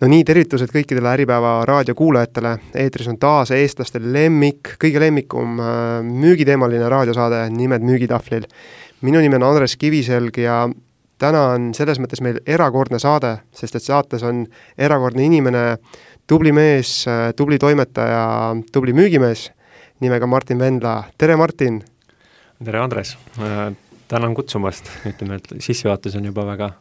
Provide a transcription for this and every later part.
no nii, tervitused kõikidele Äripäeva raadiokuulajatele, eetris on taas eestlaste lemmik, kõige lemmikum äh, müügiteemaline raadiosaade Nimed müügitahvlil. minu nimi on Andres Kiviselg ja täna on selles mõttes meil erakordne saade, sest et saates on erakordne inimene, tubli mees, äh, tubli toimetaja, tubli müügimees nimega Martin Vendla, tere Martin! tere, Andres! Äh, tänan kutsumast, ütleme, et sissejuhatus on juba väga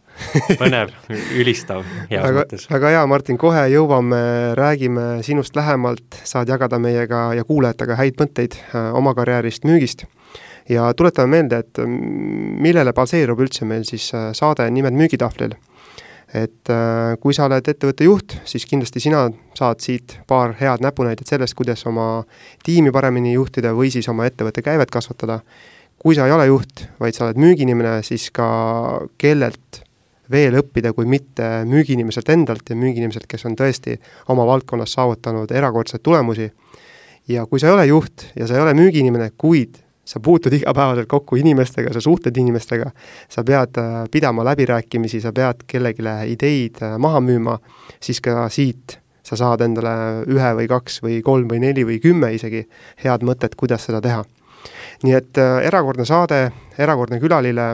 põnev, ülistav, heas väga, mõttes. väga hea, Martin, kohe jõuame, räägime sinust lähemalt, saad jagada meiega ja kuulajatega häid mõtteid äh, oma karjäärist, müügist. ja tuletame meelde, et mm, millele baseerub üldse meil siis äh, saade Nimed müügitahvlil. et äh, kui sa oled ettevõtte juht, siis kindlasti sina saad siit paar head näpunäidet sellest, kuidas oma tiimi paremini juhtida või siis oma ettevõtte käivet kasvatada kui sa ei ole juht, vaid sa oled müügiinimene, siis ka kellelt veel õppida, kui mitte müügiinimeselt endalt ja müügiinimeselt, kes on tõesti oma valdkonnas saavutanud erakordseid tulemusi. ja kui sa ei ole juht ja sa ei ole müügiinimene, kuid sa puutud igapäevaselt kokku inimestega, sa suhtled inimestega, sa pead äh, pidama läbirääkimisi, sa pead kellelegi ideid äh, maha müüma, siis ka siit sa saad endale ühe või kaks või kolm või neli või kümme isegi head mõtet, kuidas seda teha nii et äh, erakordne saade, erakordne külaline,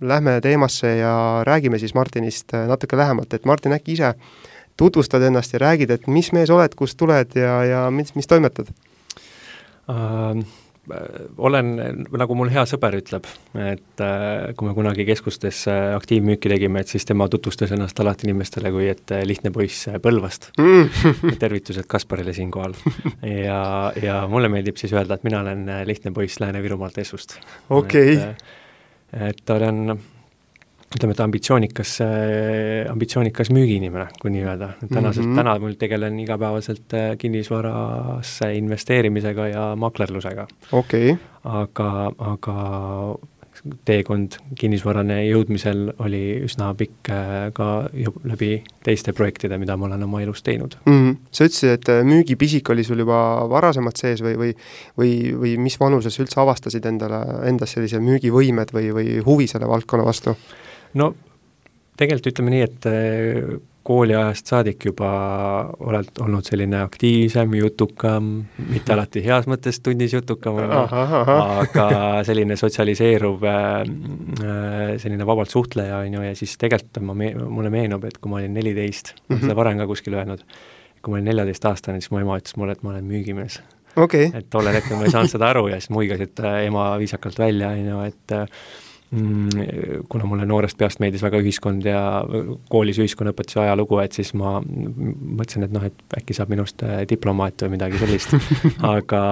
lähme teemasse ja räägime siis Martinist äh, natuke lähemalt, et Martin, äkki ise tutvustad ennast ja räägid, et mis mees oled, kust tuled ja, ja mis, mis toimetad uh,? olen, nagu mul hea sõber ütleb, et äh, kui me kunagi keskustes aktiivmüüki tegime, et siis tema tutvustas ennast alati inimestele kui et lihtne poiss Põlvast mm. tervitused Kasparile siinkohal. ja, ja mulle meeldib siis öelda, et mina olen lihtne poiss Lääne-Virumaalt Essust. okei. et olen ütleme, et ambitsioonikas, ambitsioonikas müügiinimene, kui nii öelda. tänaselt mm, -hmm. täna mul tegelen igapäevaselt äh, kinnisvarasse investeerimisega ja maklerlusega. okei okay.. aga, aga teekond kinnisvarane jõudmisel oli üsna pikk äh, ka läbi teiste projektide, mida ma olen oma elus teinud mm. -hmm. sa ütlesid, et äh, müügipisik oli sul juba varasemalt sees või, või või, või mis vanuses üldse avastasid endale, endas sellise müügivõimed või, või huvi selle valdkonna vastu? no tegelikult ütleme nii, et äh, kooliajast saadik juba oled olnud selline aktiivsem, jutukam, mitte alati heas mõttes tunnis jutukam, aga selline sotsialiseeruv, äh, äh, selline vabalt suhtleja, on ju, ja siis tegelikult ma me-, mulle meenub, et kui ma olin neliteist -hmm. olen seda varem ka kuskil öelnud, kui ma olin neljateistaastane, siis mu ema ütles mulle, et ma olen müügimees. Okay.. et tollel hetkel ma ei saanud seda aru ja siis muigasid ema viisakalt välja, on ju, et Mm, kuna mulle noorest peast meeldis väga ühiskond ja koolis ühiskonnaõpetuse ajalugu, et siis ma mõtlesin, et noh, et äkki saab minust äh, diplomaat või midagi sellist aga,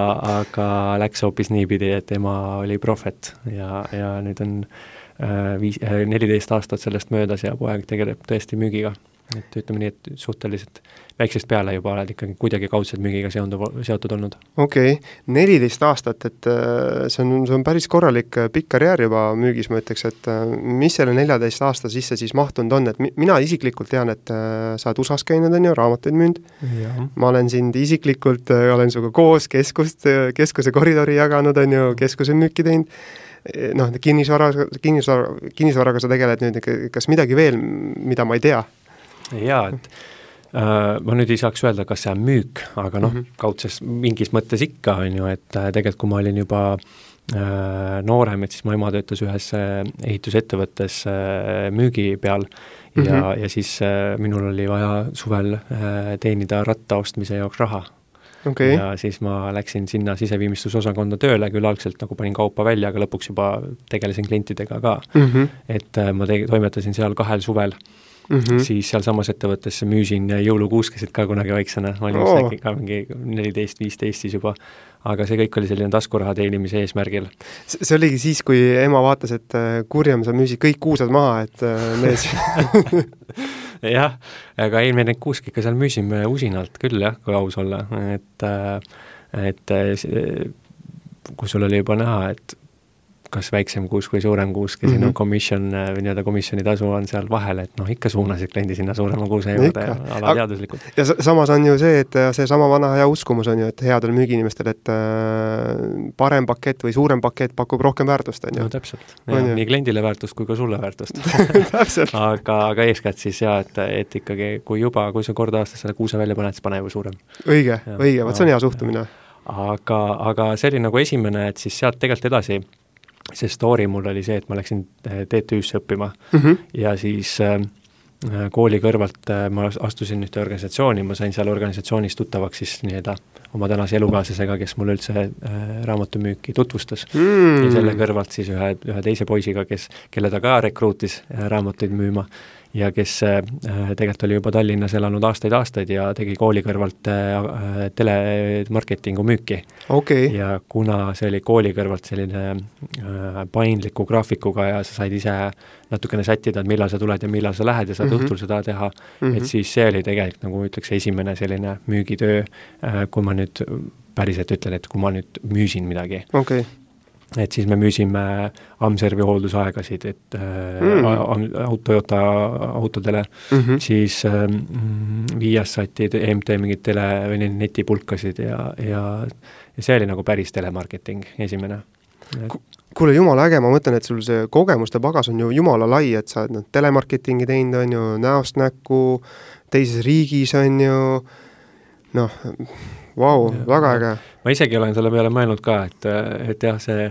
aga läks hoopis niipidi, et ema oli prohvet ja, ja nüüd on äh, viis, äh, neliteist aastat sellest möödas ja poeg tegeleb tõesti müügiga. Et ütleme nii, et suhteliselt väiksest peale juba oled ikkagi kuidagi kaudselt müügiga seonduv, seotud olnud. okei okay., neliteist aastat, et äh, see on, see on päris korralik äh, pikk karjäär juba müügis, ma ütleks, et äh, mis selle neljateist aasta sisse siis mahtunud on, et mina isiklikult tean, et sa oled USA-s käinud, on ju, raamatuid müünud, ma olen sind isiklikult, olen sinuga koos keskust, keskuse koridori jaganud, on ju, keskuse müüki teinud, noh, kinnisvara, kinnisvara, kinnisvaraga sa tegeled nüüd, kas midagi veel, mida ma ei tea? Jaa, et Äh, ma nüüd ei saaks öelda, kas see on müük, aga noh mm -hmm., kaudses mingis mõttes ikka, on ju, et äh, tegelikult kui ma olin juba äh, noorem, et siis mu ema töötas ühes ehitusettevõttes müügi peal ja mm, -hmm. ja siis minul oli vaja suvel teenida ratta ostmise jaoks raha okay.. ja siis ma läksin sinna siseviimistlusosakonda tööle, küll algselt nagu panin kaupa välja, aga lõpuks juba tegelesin klientidega ka mm. -hmm. et ma te-, toimetasin seal kahel suvel mm, -hmm. siis sealsamas ettevõttes müüsin jõulukuuskasid ka kunagi väiksena, ma olin vist äkki ka mingi neliteist, viisteist siis juba. aga see kõik oli selline taskuraha teenimise eesmärgil. see oligi siis, kui ema vaatas, et äh, kurjam, sa müüsid kõik kuusad maha, et äh, mees jah, aga ei, me neid kuuske ikka seal müüsime usinalt küll jah, kui aus olla, et äh, et kui sul oli juba näha, et kas väiksem kuusk või suurem kuusk ja Mhm. sinu mm -hmm. commission või nii-öelda komisjoni tasu on seal vahel, et noh, ikka suunasid kliendi sinna suurema kuuse juurde alateaduslikult. ja sa- samas on ju see, et äh, seesama vana hea uskumus on ju, et headel müügiinimestel, et äh, parem pakett või suurem pakett pakub rohkem väärtust, on no ju. täpselt, On ju? nii kliendile väärtust kui ka sulle väärtust täpselt. aga, aga eeskätt siis jaa, et, et ikkagi kui juba, kui sa kord aastas selle kuuse välja paned, siis pane juba suurem. õige, õige, vot see on hea suhtumine. aga, aga see oli nagu esimene, et siis sealt tegelikult edasi, see story mul oli see, et ma läksin eh, TTÜ-sse õppima Mhm. ja siis äh, kooli kõrvalt äh, ma astusin ühte organisatsiooni, ma sain seal organisatsioonis tuttavaks siis nii-öelda oma tänase elukaaslasega, kes mulle üldse äh, raamatumüüki tutvustas mm. ja selle kõrvalt siis ühe, ühe teise poisiga, kes, kelle ta ka rekruutis äh, raamatuid müüma ja kes äh, tegelikult oli juba Tallinnas elanud aastaid-aastaid ja tegi kooli kõrvalt äh, telemarketingu müüki. okei, ja kuna see oli kooli kõrvalt selline äh, paindliku graafikuga ja sa said ise natukene sättida, et millal sa tuled ja millal sa lähed ja saad mm Mhm. -hmm. õhtul seda teha mm, Mhm. -hmm. et siis see oli tegelikult nagu ütleks, esimene selline müügitöö äh,, kui ma nüüd päriselt ütlen, et kui ma nüüd müüsin midagi okei, et siis me müüsime Amservi hooldusaegasid, et Mm. mm. äh, Toyota autodele Mhm. siis ähm, Viasatid, EMT mingeid tele või neid netipulkasid ja, ja ja see oli nagu päris telemarketing, esimene. kuule, jumala äge, ma mõtlen, et sul see kogemuste pagas on ju jumala lai, et sa oled noh, telemarketingi teinud, on ju, näost näkku, teises riigis, on ju, noh, vau, väga äge. ma isegi olen selle peale mõelnud ka, et, et jah, see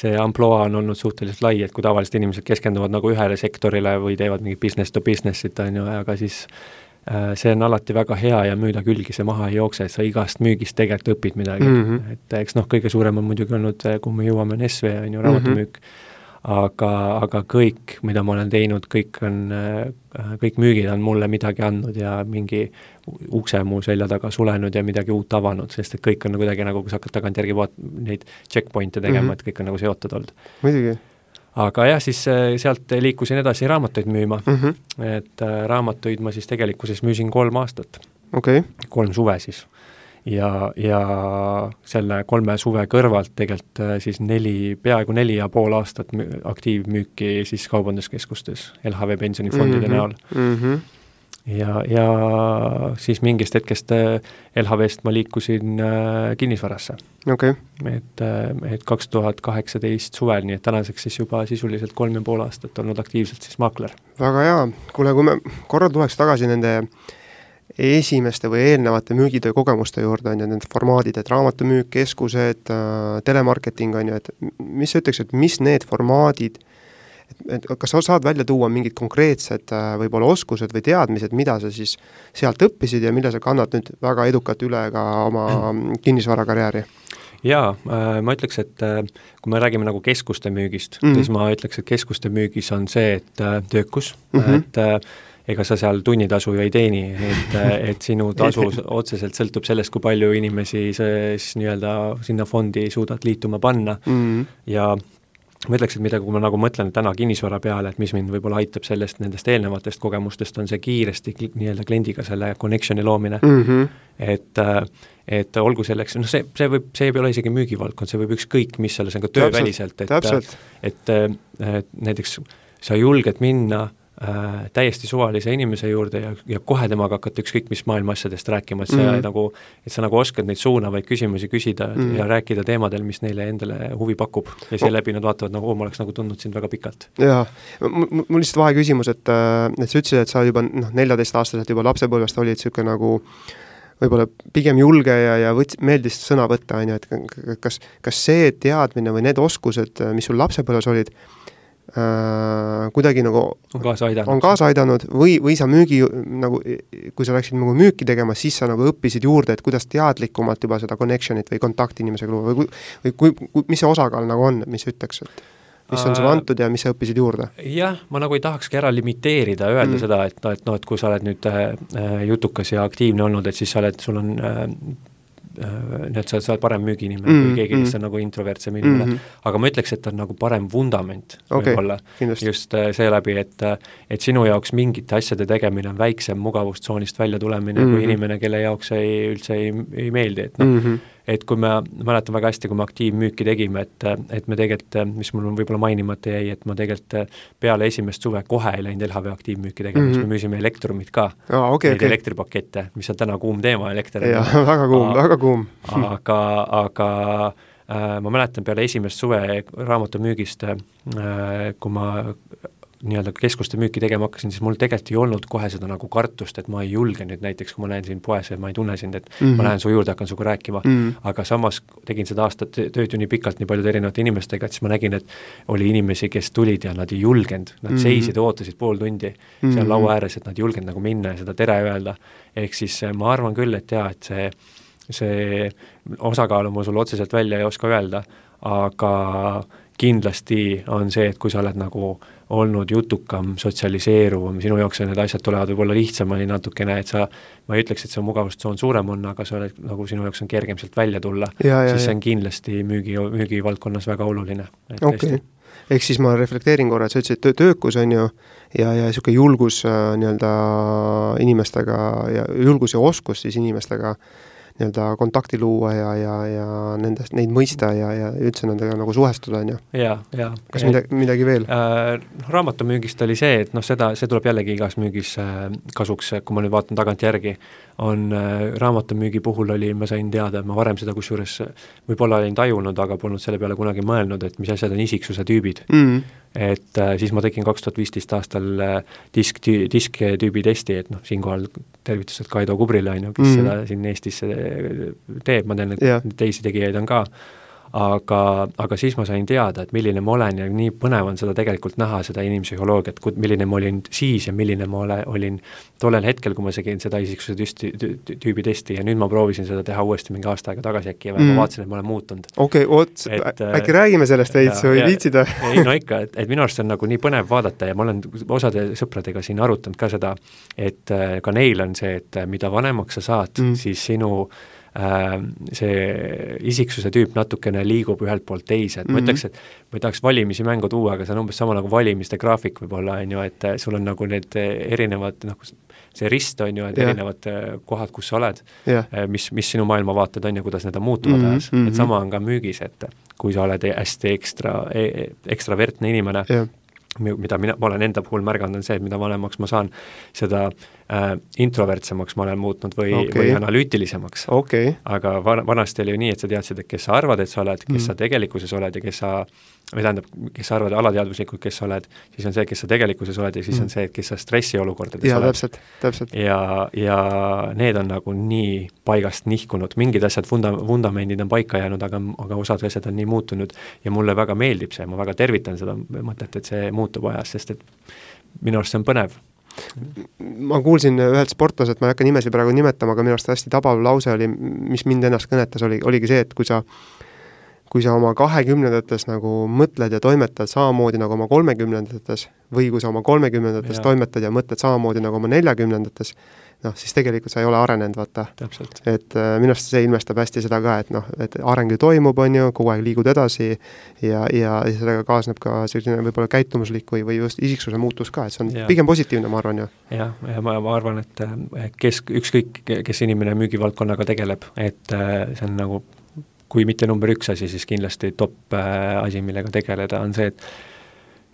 see ampluaa on olnud suhteliselt lai, et kui tavaliselt inimesed keskenduvad nagu ühele sektorile või teevad mingit business to business'it, on ju, aga siis äh, see on alati väga hea ja müüda külgi see maha ei jookse, et sa igast müügist tegelikult õpid midagi mm. -hmm. et eks noh, kõige suurem on muidugi olnud, kuhu me jõuame, on SV, on ju, raamatumüük mm. -hmm aga, aga kõik, mida ma olen teinud, kõik on, kõik müügid on mulle midagi andnud ja mingi ukse mu selja taga sulenud ja midagi uut avanud, sest et kõik on nagu kuidagi nagu, kui sa hakkad tagantjärgi vaat-, neid checkpoint'e tegema mm, -hmm. et kõik on nagu seotud olnud. muidugi. aga jah, siis äh, sealt liikusin edasi raamatuid müüma mm, -hmm. et äh, raamatuid ma siis tegelikkuses müüsin kolm aastat. okei okay.. kolm suve siis ja, ja selle kolme suve kõrvalt tegelikult äh, siis neli, peaaegu neli ja pool aastat mü-, aktiivmüüki siis kaubanduskeskustes LHV pensionifondide mm -hmm. näol mm. -hmm. ja, ja siis mingist hetkest äh, LHV-st ma liikusin äh, kinnisvarasse. okei okay.. et, et kaks tuhat kaheksateist suvel, nii et tänaseks siis juba sisuliselt kolm ja pool aastat olnud aktiivselt siis maakler. väga hea, kuule, kui me korra tuleks tagasi nende esimeste või eelnevate müügitöö kogemuste juurde, on ju, need formaadid, et raamatumüük, keskused äh,, telemarketing, on ju, et mis sa ütleks, et mis need formaadid, et, et kas sa saad välja tuua mingid konkreetsed äh, võib-olla oskused või teadmised, mida sa siis sealt õppisid ja mille sa kannad nüüd väga edukalt üle ka oma kinnisvarakarjääri? jaa äh,, ma ütleks, et kui me räägime nagu keskuste müügist mm, -hmm. siis ma ütleks, et keskuste müügis on see, et töökus mm, -hmm. et ega sa seal tunnitasu ju ei teeni, et, et sinu tasu otseselt sõltub sellest, kui palju inimesi sa siis nii-öelda sinna fondi suudad liituma panna mm -hmm. ja ma ütleks, et mida, kui ma nagu mõtlen täna kinnisvara peale, et mis mind võib-olla aitab sellest, nendest eelnevatest kogemustest, on see kiiresti nii-öelda kliendiga selle connection'i loomine mm. -hmm. et, et olgu selleks, noh, see, see võib, see ei ole isegi müügivaldkond, see võib ükskõik mis selles ka tööväliselt, et et, et näiteks sa julged minna äh, täiesti suvalise inimese juurde ja, ja kohe temaga hakata ükskõik mis maailma asjadest rääkima, et sa mm nagu, et sa nagu oskad neid suunavaid küsimusi küsida mm ja rääkida teemadel, mis neile endale huvi pakub. ja seeläbi nad vaatavad nagu, oo, ma oleks nagu tundnud sind väga pikalt. jaa, mul lihtsalt vaheküsimus, et, et sa ütlesid, et sa juba noh, neljateistaastaselt juba lapsepõlvest olid niisugune nagu võib-olla pigem julge ja, ja võts-, meeldis sõna võtta, on ju, et kas, kas see teadmine või need oskused, mis sul lapsepõlves olid, äh, kuidagi nagu on kaasa aidanud. on kaasa aidanud või, või sa müügi nagu, kui sa läksid nagu müüki tegema, siis sa nagu õppisid juurde, et kuidas teadlikumalt juba seda connection'it või kontakti inimesega luua või kui, või kui, kui, mis see osakaal nagu on, mis sa ütleks, et mis on sulle antud ja mis sa õppisid juurde? jah, ma nagu ei tahakski ära limiteerida, öelda mm. seda, et noh, et noh, et kui sa oled nüüd äh, jutukas ja aktiivne olnud, et siis sa oled, sul on äh, nii et sa, sa oled parem müügiinimene mm, kui keegi, kes on nagu introvertsem inimene mm, -hmm. aga ma ütleks, et on nagu parem vundament okay, võib-olla just äh, seeläbi, et et sinu jaoks mingite asjade tegemine on väiksem mugavustsoonist välja tulemine mm -hmm. kui inimene, kelle jaoks see ei, üldse ei, ei meeldi, et noh mm, -hmm. Et kui me, mäletan väga hästi, kui me aktiivmüüki tegime, et, et me tegelikult, mis mul võib-olla mainimata jäi, et ma tegelikult peale esimest suve kohe ei läinud LHV aktiivmüüki tegema mm, -hmm. sest me müüsime Elektrumit ka ah,. Okay, neid okay. elektripakette, mis on täna kuum teema, elekter. jah, väga kuum, väga kuum. aga, aga äh, ma mäletan peale esimest suve raamatumüügist äh,, kui ma nii-öelda keskuste müüki tegema hakkasin, siis mul tegelikult ei olnud kohe seda nagu kartust, et ma ei julge nüüd näiteks, kui ma näen sind poes ja ma ei tunne sind, et mm -hmm. ma lähen su juurde, hakkan sinuga rääkima mm, -hmm. aga samas tegin seda aastat tööd ju nii pikalt nii paljude erinevate inimestega, et siis ma nägin, et oli inimesi, kes tulid ja nad ei julgenud, nad mm -hmm. seisid ootasid pool tundi mm -hmm. seal laua ääres, et nad ei julgenud nagu minna ja seda tere öelda. ehk siis eh, ma arvan küll, et jaa, et see, see osakaalu ma sulle otseselt välja ei oska öelda, aga kindlasti on see, et kui sa oled nagu olnud jutukam, sotsialiseeruvam, sinu jaoks need asjad tulevad võib-olla lihtsamini natukene, et sa, ma ei ütleks, et see mugavustsoon suurem on, aga sa oled, nagu sinu jaoks on kergem sealt välja tulla, siis see on kindlasti müügi, müügivaldkonnas väga oluline. okei okay., ehk siis ma reflekteerin korra, et sa ütlesid, et töökus on ju ja, ja niisugune julgus äh, nii-öelda inimestega ja julgus ja oskus siis inimestega äh, nii-öelda kontakti luua ja, ja, ja nendest, neid mõista ja, ja üldse nendega nagu suhestuda, on ju. jaa, jaa. kas midagi, midagi veel äh,? Raamatumüügist oli see, et noh, seda, see tuleb jällegi igas müügis äh, kasuks, kui ma nüüd vaatan tagantjärgi, on äh, raamatumüügi puhul oli, ma sain teada, ma varem seda kusjuures võib-olla olin tajunud, aga polnud selle peale kunagi mõelnud, et mis asjad on isiksuse tüübid mm. -hmm et äh, siis ma tegin kaks tuhat viisteist aastal äh, disk, disktüübi testi, et noh, siinkohal tervitused Kaido Kubrile, on ju, kes mm. seda siin Eestis äh, teeb, ma tean, et yeah. teisi tegijaid on ka aga, aga siis ma sain teada, et milline ma olen ja nii põnev on seda tegelikult näha, seda inimpsühholoogiat, milline ma olin siis ja milline ma ole, olin tollel hetkel, kui ma tegin seda isiksuse tüsti, tüübi testi ja nüüd ma proovisin seda teha uuesti mingi aasta aega tagasi äkki ja mm. ma vaatasin, et ma olen muutunud. okei okay,, oot, äkki räägime sellest veits või viitsid või? ei no ikka, et, et minu arust on nagu nii põnev vaadata ja ma olen osade sõpradega siin arutanud ka seda, et äh, ka neil on see, et mida vanemaks sa saad mm., siis sinu äh, see isiksuse tüüp natukene liigub ühelt poolt teise, et mm -hmm. ma mhm. ütleks, et ma ei tahaks valimisi mängu tuua, aga see on umbes sama nagu valimiste graafik võib-olla, on ju, et äh, sul on nagu need äh, erinevad noh, see rist on ju, et yeah. erinevad äh, kohad, kus sa oled mis, mis sinu maailmavaated on ja kuidas need muutuvad mm -hmm. ajas, et sama on ka müügis, et kui sa oled hästi ekstra, e, e, ekstravertne inimene mida mina, ma olen enda puhul märganud, on see, et mida vanemaks ma saan, seda äh, introvertsemaks ma olen muutnud või okay., või analüütilisemaks okay.. aga van-, vanasti oli ju nii, et sa teadsid, et kes sa arvad, et sa oled, kes mm. sa tegelikkuses oled ja kes sa, või tähendab, kes sa arvad alateadvuslikult, kes sa oled, siis on see, kes sa tegelikkuses oled ja siis mm. on see, et kes sa stressiolukordades ja, oled. täpselt, täpselt. ja, ja need on nagu nii paigast nihkunud, mingid asjad, funda-, vundamendid on paika jäänud, aga, aga osad asjad on nii muutunud ja mulle väga meeldib see, ma väga tervitan seda mõtet, et see muutub ajas, sest et minu arust see on põnev ma kuulsin ühelt sportlaselt, ma ei hakka nimesid praegu nimetama, aga minu arust hästi tabav lause oli, mis mind ennast kõnetas, oli, oligi see, et kui sa kui sa oma kahekümnendates nagu mõtled ja toimetad samamoodi nagu oma kolmekümnendates või kui sa oma kolmekümnendates toimetad ja mõtled samamoodi nagu oma neljakümnendates, noh, siis tegelikult sa ei ole arenenud, vaata. et äh, minu arust see ilmestab hästi seda ka, et noh, et areng ju toimub, on ju, kogu aeg liigud edasi ja, ja sellega kaasneb ka selline võib-olla käitumuslik või, või just isiksuse muutus ka, et see on ja. pigem positiivne, ma arvan ju. jah, ja ma, ma arvan, et kes, ükskõik, kes inimene müügivaldkonnaga tegeleb, et äh, see on nagu kui mitte number üks asi, siis kindlasti top äh, asi, millega tegeleda, on see, et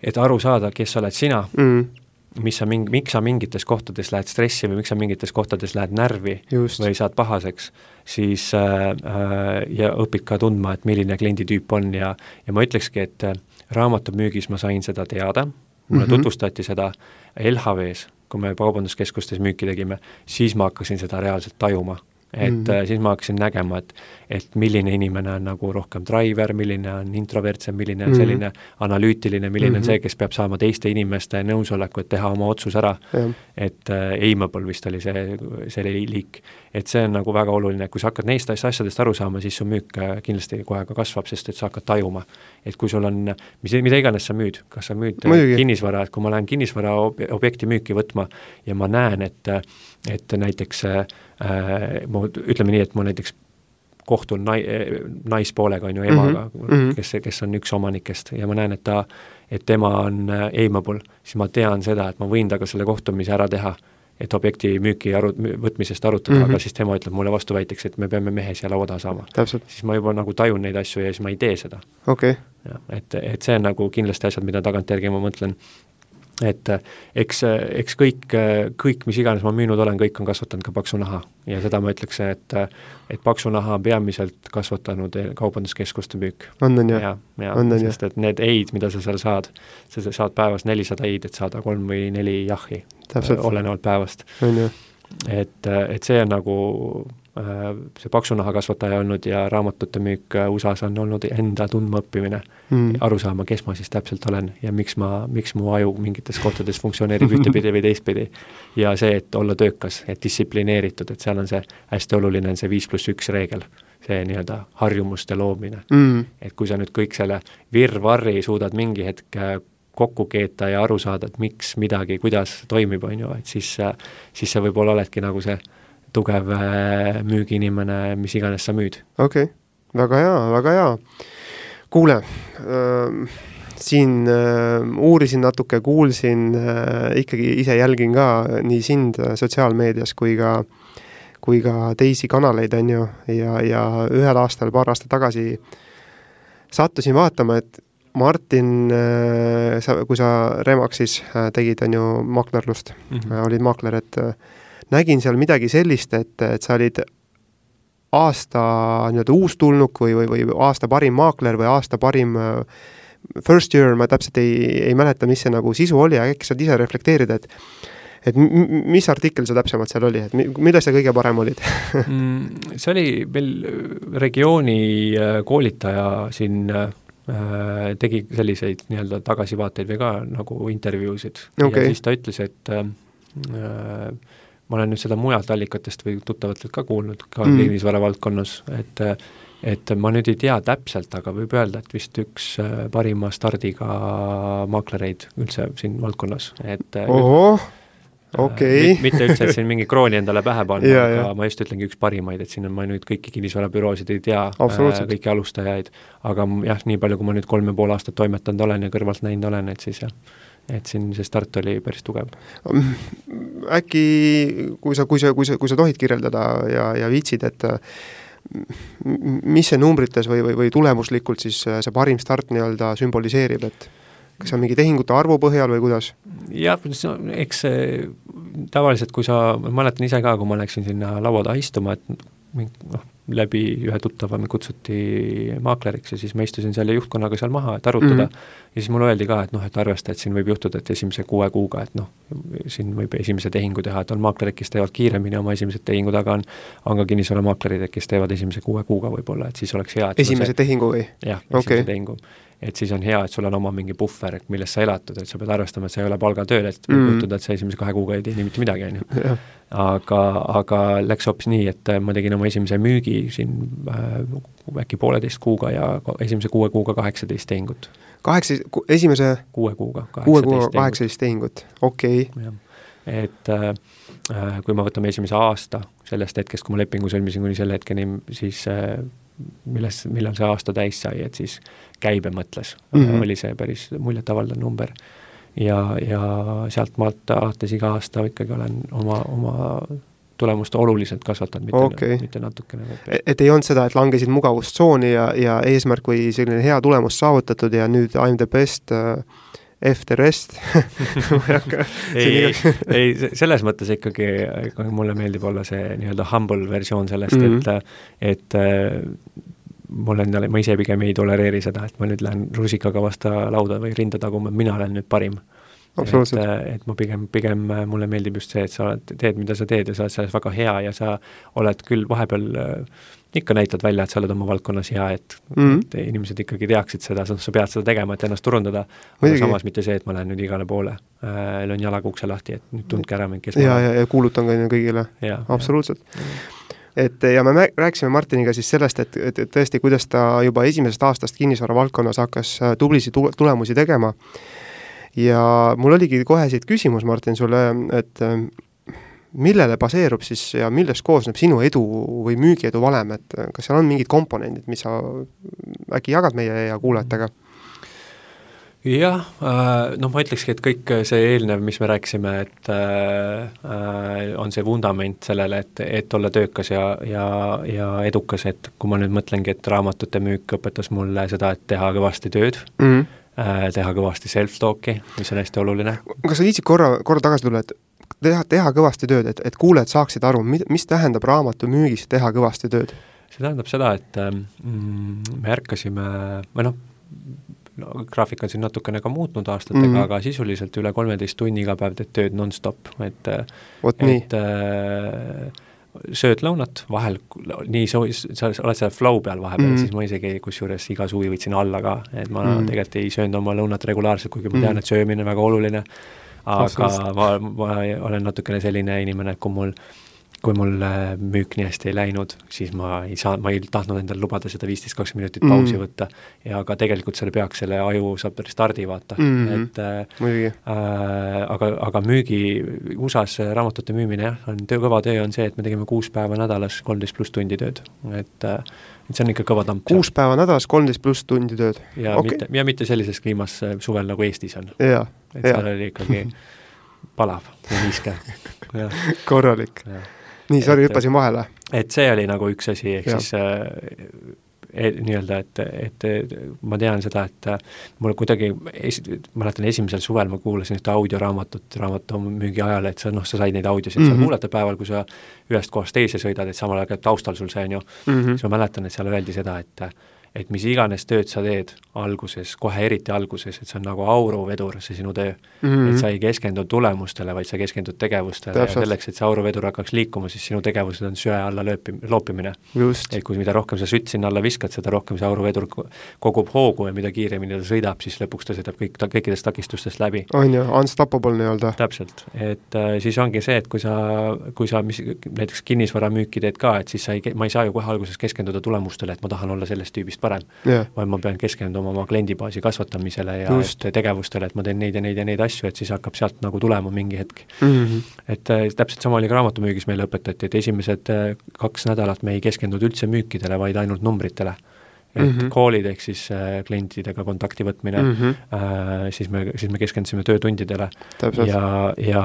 et aru saada, kes oled sina mm mis sa mingi, miks sa mingites kohtades lähed stressi või miks sa mingites kohtades lähed närvi Just. või saad pahaseks, siis äh, äh, ja õpid ka tundma, et milline klienditüüp on ja, ja ma ütlekski, et äh, raamatumüügis ma sain seda teada, mulle mm -hmm. tutvustati seda LHV-s, kui me kaubanduskeskustes müüki tegime, siis ma hakkasin seda reaalselt tajuma et mm -hmm. siis ma hakkasin nägema, et et milline inimene on nagu rohkem driver, milline on introvertsem, milline on mm -hmm. selline analüütiline, milline mm -hmm. on see, kes peab saama teiste inimeste nõusoleku, et teha oma otsus ära. et äh, Aimable vist oli see, see liik. et see on nagu väga oluline, kui sa hakkad neist asjadest aru saama, siis su müük äh, kindlasti kohe ka kasvab, sest et sa hakkad tajuma. et kui sul on, mis, mida iganes sa müüd, kas sa müüd äh, Mõjugi. kinnisvara, et kui ma lähen kinnisvara objekti müüki võtma ja ma näen, et et näiteks äh, ma ütleme nii, et ma näiteks kohtun nai-, naispoolega, on ju, emaga mm, -hmm. kes, kes on üks omanikest ja ma näen, et ta, et tema on äh, aimable, siis ma tean seda, et ma võin temaga selle kohtumise ära teha et objekti müüki aru-, võtmisest arutada mm, -hmm. aga Mhm. siis tema ütleb mulle vastuväiteks, et me peame mehe siia laua taha saama. siis ma juba nagu tajun neid asju ja siis ma ei tee seda. okei okay. et, et see on nagu kindlasti asjad, mida tagantjärgi ma mõtlen, et äh, eks, eks kõik, kõik, mis iganes ma müünud olen, kõik on kasvatanud ka paksu naha ja seda ma ütleks, et et paksu naha on peamiselt kasvatanud e-, kaubanduskeskuste müük. on, on ju? On, on ju? sest et need ei-d, mida sa seal saad, sa sa saad päevas nelisada ei-d, et saada kolm või neli jahhi, olenevalt päevast. et, et see on nagu äh, see paksunaha kasvataja olnud ja raamatute müük äh, USA-s on olnud enda tundmaõppimine mm. aru saama, kes ma siis täpselt olen ja miks ma, miks mu aju mingites kohtades funktsioneerib ühtepidi või teistpidi. ja see, et olla töökas, et distsiplineeritud, et seal on see, hästi oluline on see viis pluss üks reegel, see nii-öelda harjumuste loomine. Mm. et kui sa nüüd kõik selle virvarri suudad mingi hetk äh, kokku keeta ja aru saada, et miks midagi, kuidas toimib, on ju, et siis, siis sa võib-olla oledki nagu see tugev äh, müügiinimene, mis iganes sa müüd. okei okay., väga hea, väga hea. kuule äh,, siin äh, uurisin natuke, kuulsin äh,, ikkagi ise jälgin ka nii sind äh, sotsiaalmeedias kui ka kui ka teisi kanaleid, on ju, ja, ja ühel aastal, paar aastat tagasi sattusin vaatama, et Martin äh,, sa, kui sa Remaxis äh, tegid, on ju, maaklerlust mm, äh, olid maakler, et äh, nägin seal midagi sellist, et, et sa olid aasta nii-öelda uustulnuk või, või, või aasta parim maakler või aasta parim äh, first year, ma täpselt ei, ei mäleta, mis see nagu sisu oli, aga äkki saad ise reflekteerida, et et mis artikkel see täpsemalt seal oli, et mi- milles sa kõige parem olid mm, see oli meil regiooni äh, koolitaja siin äh, tegi selliseid nii-öelda tagasivaateid või ka nagu intervjuusid Okei. ja siis ta ütles, et äh, ma olen nüüd seda mujalt allikatest või tuttavatelt ka kuulnud, ka Mm. kinnisvara valdkonnas, et äh, et ma nüüd ei tea täpselt, aga võib öelda, et vist üks äh, parima stardiga maaklereid üldse siin valdkonnas, et äh, ohoh, okei Mit- mitte üldse, et siin mingi krooni endale pähe panna aga jaa. ma just ütlengi üks parimaid, et siin on, ma nüüd kõiki kinnisvarabüroosid ei tea, kõiki alustajaid, aga jah, nii palju, kui ma nüüd kolm ja pool aastat toimetanud olen ja kõrvalt näinud olen, et siis jah, et siin see start oli päris tugev. äkki kui sa, kui sa, kui sa, kui sa tohid kirjeldada ja, ja viitsid, et mis see numbrites või, või, või tulemuslikult siis see parim start nii-öelda sümboliseerib, et kas see on mingi tehingute arvu põhjal või kuidas? jah, eks see tavaliselt, kui sa, ma mäletan ise ka, kui ma läksin sinna laua taha istuma, et noh, läbi ühe tuttava mind kutsuti maakleriks ja siis ma istusin selle juhtkonnaga seal maha, et arutada mm. Mhm. ja siis mulle öeldi ka, et noh, et arvesta, et siin võib juhtuda, et esimese kuue kuuga, et noh, siin võib esimese tehingu teha, et on maaklerid, kes teevad kiiremini oma esimesed tehingud, aga on on ka kinnisvaramaaklerid, kes teevad esimese kuue kuuga võib-olla, et siis oleks hea, esimese see, tehingu või? jah, esimese tehingu et siis on hea, et sul on oma mingi puhver, millest sa elatud, et sa pead arvestama, et sa ei ole palgatööl, et võib Mm. juhtuda, et sa esimese kahe kuuga ei teeni mitte midagi, on ju aga, aga läks hoopis nii, et äh, ma tegin oma esimese müügi siin äh, äkki pooleteist kuuga ja esimese kuue kuuga kaheksateist tehingut. kaheksa, esimese kuue kuuga kuue kuuga kaheksateist tehingut, okei okay. et äh, äh, kui me võtame esimese aasta sellest hetkest, kui ma lepingu sõlmisin, kuni selle hetkeni, siis äh, milles, millal see aasta täis sai, et siis käibe mõttes mm. -hmm. oli see päris muljetavaldav number. ja, ja sealtmaalt alates iga aasta ikkagi olen oma, oma tulemust oluliselt kasvatanud, mitte Okei. mitte natukene. Et, et ei olnud seda, et langesid mugavustsooni ja, ja eesmärk või selline hea tulemus saavutatud ja nüüd I m the best uh, The rest ei ei, ei, ei, se- selles mõttes ikkagi, ikkagi mulle meeldib olla see nii-öelda humble versioon sellest mm. -hmm. et, et äh, mul endale, ma ise pigem ei tolereeri seda, et ma nüüd lähen rusikaga vastu lauda või rinda taguma, mina olen nüüd parim. et, et ma pigem, pigem mulle meeldib just see, et sa oled, teed, mida sa teed ja sa oled selles väga hea ja sa oled küll vahepeal äh, ikka näitad välja, et sa oled oma valdkonnas hea, et mm. -hmm. et inimesed ikkagi teaksid seda, sa pead seda tegema, et ennast turundada, aga samas mitte see, et ma lähen nüüd igale poole äh, löön jalaga ukse lahti, et nüüd tundke ära mind, kes ja, ja, ja kuulutan ka kõigile, absoluutselt. et ja me rääkisime Martiniga siis sellest, et, et, et tõesti, kuidas ta juba esimesest aastast kinnisvara valdkonnas hakkas äh, tublisid tule- tulemusi tegema. ja mul oligi kohe siit küsimus, Martin, sulle, et millele baseerub siis ja millest koosneb sinu edu või müügiedu valem, et äh, kas seal on mingid komponendid, mis sa äkki jagad meie ja kuulajatega? jah, äh, noh, ma ütlekski, et kõik see eelnev, mis me rääkisime, et äh, äh, on see vundament sellele, et, et olla töökas ja, ja, ja edukas, et kui ma nüüd mõtlengi, et raamatute müük õpetas mulle seda, et teha kõvasti tööd mm, -hmm. äh, teha kõvasti self-talk'i, mis on hästi oluline. kas sa viitsid korra, korra tagasi tulla, et teha, teha kõvasti tööd, et, et kuulajad saaksid aru, mis tähendab raamatu müügis teha kõvasti tööd? see tähendab seda, et mm, me ärkasime, või noh, no graafik on siin natukene ka muutnud aastatega mm, -hmm. aga sisuliselt üle kolmeteist tunni iga päev teed tööd nonstop, et Vot et äh, sööd lõunat, vahel nii soo-, sa oled seal flow peal vahepeal mm, siis ma isegi kusjuures iga suvi võtsin alla ka, et ma mm tegelikult ei söönud oma lõunat regulaarselt, kuigi ma tean -hmm. et söömine on väga oluline, aga ma, ma olen natukene selline inimene, et kui mul äh, kui mul äh, müük nii hästi ei läinud, siis ma ei saa, ma ei tahtnud endale lubada seda viisteist, kakskümmend minutit mm. pausi võtta ja ka tegelikult selle peaks, selle aju saab restardi vaata mm, -hmm. et äh, äh, aga, aga müügi, USA-s raamatute müümine jah, on töö, kõva töö on see, et me tegime kuus päeva nädalas kolmteist pluss tundi tööd, et äh, et see on ikka kõva tamp. kuus päeva nädalas, kolmteist pluss tundi tööd? ja okay. mitte, ja mitte sellises kliimas äh, suvel, nagu Eestis on. et seal oli ikkagi palav ja niiske korralik nii, sorry, hüppasin vahele. et see oli nagu üks asi, ehk ja. siis äh, e, nii-öelda, et, et ma tean seda, et äh, mul kuidagi esi-, mäletan esimesel suvel ma kuulasin ühte audioraamatut raamatu müügi ajal, et sa noh, sa said neid audiosid mm -hmm. seal mhm. kuulata päeval, kui sa ühest kohast teise sõidad, et samal ajal käib taustal sul see, on ju mm, -hmm. siis ma mäletan, et seal öeldi seda, et et mis iganes tööd sa teed alguses, kohe eriti alguses, et see on nagu auruvedur, see sinu töö mm. -hmm. et sa ei keskendu tulemustele, vaid sa keskendud tegevustele Täpselt. ja selleks, et see auruvedur hakkaks liikuma, siis sinu tegevused on söe alla lööpi-, loopimine. et kui mida rohkem sa sütt sinna alla viskad, seda rohkem see auruvedur kogub hoogu ja mida kiiremini ta sõidab, siis lõpuks ta sõidab kõik, ta kõikidest takistustest läbi. on ju, unstoppable nii-öelda. täpselt, et äh, siis ongi see, et kui sa, kui sa mis, näiteks kinnisvaramüüki teed ka, et siis sa ei, ma ei saa ju kohe alguses keskenduda tulemustele, et ma tahan olla sellest tüübist parem yeah., vaid ma pean keskenduma oma kliendibaasi kasvatamisele ja Just. tegevustele, et ma teen neid ja neid ja neid asju, et siis hakkab sealt nagu tulema mingi hetk mm. -hmm. et äh, täpselt sama oli ka raamatumüügis meile õpetati, et esimesed äh, kaks nädalat me ei keskendunud üldse müükidele, vaid ainult numbritele et mm -hmm. call'id ehk siis äh, klientidega kontakti võtmine mm, -hmm. siis me, siis me keskendusime töötundidele Täpselt. ja, ja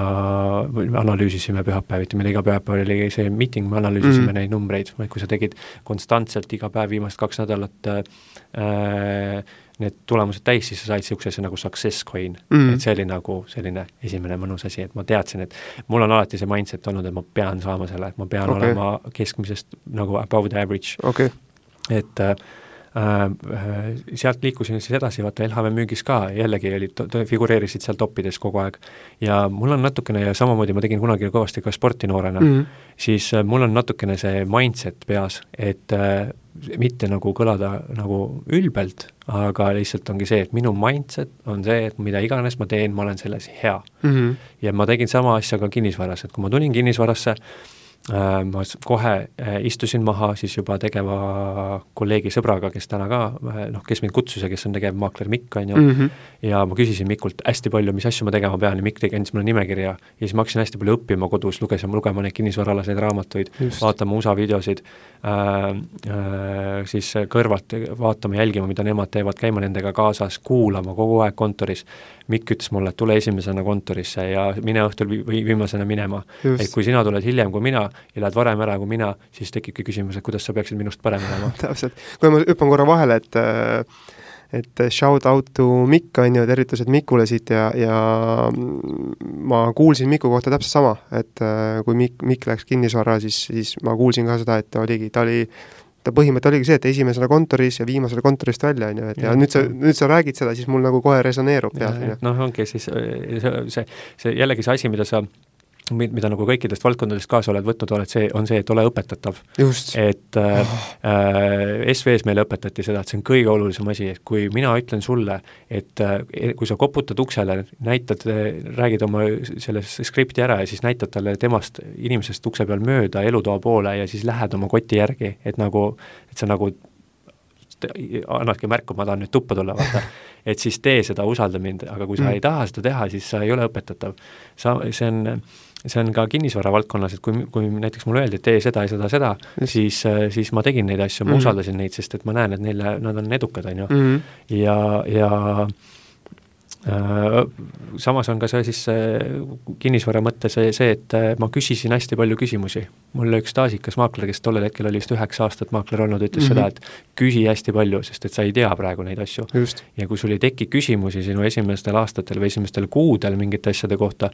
analüüsisime pühapäeviti, meil iga pühapäev oli see meeting, me analüüsisime mm -hmm. neid numbreid, kui sa tegid konstantselt iga päev viimased kaks nädalat äh, need tulemused täis, siis sa said niisuguse asja nagu success coin mm., et see oli nagu selline esimene mõnus asi, et ma teadsin, et mul on alati see mindset olnud, et ma pean saama selle, et ma pean okay. olema keskmisest nagu above the average okay.. et äh, sealt liikusin siis edasi, vaata LHV müügis ka jällegi olid, figureerisid seal toppides kogu aeg. ja mul on natukene ja samamoodi ma tegin kunagi kõvasti ka sporti noorena mm, -hmm. siis äh, mul on natukene see mindset peas, et äh, mitte nagu kõlada nagu ülbelt, aga lihtsalt ongi see, et minu mindset on see, et mida iganes ma teen, ma olen selles hea mm. -hmm. ja ma tegin sama asja ka kinnisvaras, et kui ma tulin kinnisvarasse, Äh, ma kohe äh, istusin maha siis juba tegeva kolleegi sõbraga, kes täna ka äh, noh, kes mind kutsus ja kes on tegevmaakler Mikk, on ju mm, -hmm. ja ma küsisin Mikult hästi palju, mis asju ma tegema pean ja Mikk tegi, andis mulle nimekirja ja siis ma hakkasin hästi palju õppima kodus, lugesime, lugema neid kinnisvaraalaseid raamatuid, vaatama USA videosid äh,, äh, siis kõrvalt vaatama, jälgima, mida nemad teevad, käima nendega kaasas, kuulama kogu aeg kontoris. Mikk ütles mulle, et tule esimesena kontorisse ja mine õhtul vi viimasena minema. et kui sina tuled hiljem kui mina, ja lähed varem ära kui mina, siis tekibki küsimus, et kuidas sa peaksid minust parem olema. Täpselt, kui ma hüppan korra vahele, et et shout out to Mikk, on ju, tervitused Mikule siit ja, ja ma kuulsin Miku kohta täpselt sama, et kui Mikk, Mikk läks kinnisvara, siis, siis ma kuulsin ka seda, et ta oligi, ta oli ta põhimõte oligi see, et esimesena kontoris ja viimasena kontorist välja, on ju, et ja, ja nüüd sa, nüüd sa räägid seda, siis mul nagu kohe resoneerub ju. noh, ongi siis see, see, see jällegi see asi, mida sa mida nagu kõikidest valdkondadest kaasa oled võtnud, oled see, on see, et ole õpetatav. et äh, oh. äh, SV-s meile õpetati seda, et see on kõige olulisem asi, et kui mina ütlen sulle, et äh, kui sa koputad uksele, näitad, räägid oma selle skripti ära ja siis näitad talle temast, inimesest ukse peal mööda elutoa poole ja siis lähed oma koti järgi, et nagu, et sa nagu annadki märku, ma tahan nüüd tuppa tulla, vaata. et siis tee seda, usalda mind, aga kui sa mm. ei taha seda teha, siis sa ei ole õpetatav. sa, see on see on ka kinnisvara valdkonnas, et kui, kui näiteks mulle öeldi, et tee seda ja seda, seda, siis, siis ma tegin neid asju, ma mm -hmm. usaldasin neid, sest et ma näen, et neile, nad on edukad, on ju. Mhm. ja, ja Äh, samas on ka see siis kinnisvara mõte see, see, et äh, ma küsisin hästi palju küsimusi. mulle üks staažikas maakler, kes tollel hetkel oli vist üheksa aastat maakler olnud, ütles mm -hmm. seda, et küsi hästi palju, sest et sa ei tea praegu neid asju. ja kui sul ei teki küsimusi sinu esimestel aastatel või esimestel kuudel mingite asjade kohta,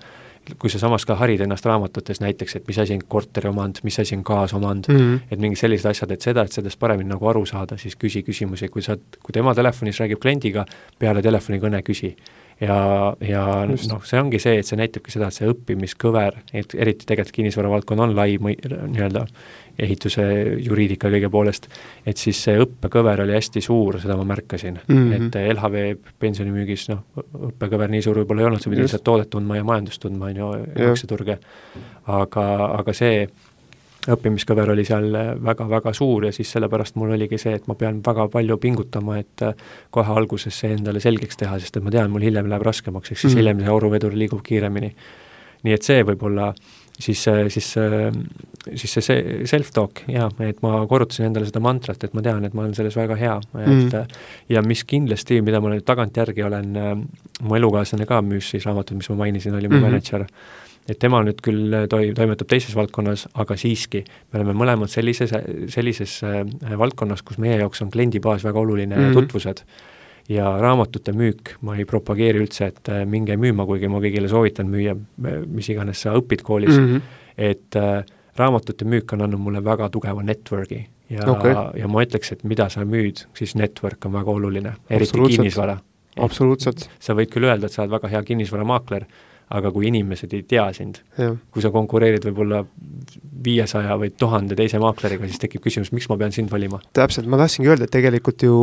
kui sa samas ka harid ennast raamatutes näiteks, et mis asi on korteriomand, mis asi on kaasomand mm, -hmm. et mingid sellised asjad, et seda, et sellest paremini nagu aru saada, siis küsi küsimusi, kui sa, kui tema telefonis räägib kliendiga, peale telefonikõne küsi ja, ja noh, see ongi see, et see näitabki seda, et see õppimiskõver, et eriti tegelikult kinnisvara valdkond on lai nii-öelda ehituse juriidika kõige poolest, et siis see õppekõver oli hästi suur, seda ma märkasin mm. -hmm. et LHV pensionimüügis noh, õppekõver nii suur võib-olla ei olnud, sa pidid lihtsalt toodet tundma ja majandust tundma, on ju, aktsiaturge. aga, aga see õppimiskõver oli seal väga-väga suur ja siis sellepärast mul oligi see, et ma pean väga palju pingutama, et äh, kohe alguses see endale selgeks teha, sest et ma tean, mul hiljem läheb raskemaks, ehk siis mm. hiljem see auruvedur liigub kiiremini. nii et see võib-olla siis, siis, siis see self-talk jah, et ma korrutasin endale seda mantrat, et ma tean, et ma olen selles väga hea, et mm. ja mis kindlasti, mida ma nüüd tagantjärgi olen, mu elukaaslane ka müüs siis raamatut, mis ma mainisin, oli mu mm -hmm. mänedžer et tema nüüd küll äh, toi-, toimetab teises valdkonnas, aga siiski, me oleme mõlemad sellises, sellises äh, valdkonnas, kus meie jaoks on kliendibaas väga oluline mm, -hmm. tutvused. ja raamatute müük, ma ei propageeri üldse, et äh, minge müüma, kuigi ma kõigile soovitan müüa, mis iganes sa õpid koolis mm, -hmm. et äh, raamatute müük on andnud mulle väga tugeva network'i ja okay., ja ma ütleks, et mida sa müüd, siis network on väga oluline, eriti kinnisvara. absoluutselt. sa võid küll öelda, et sa oled väga hea kinnisvaramaakler, aga kui inimesed ei tea sind, kui sa konkureerid võib-olla viiesaja või tuhande teise maakleriga, siis tekib küsimus, miks ma pean sind valima? täpselt, ma tahtsingi öelda, et tegelikult ju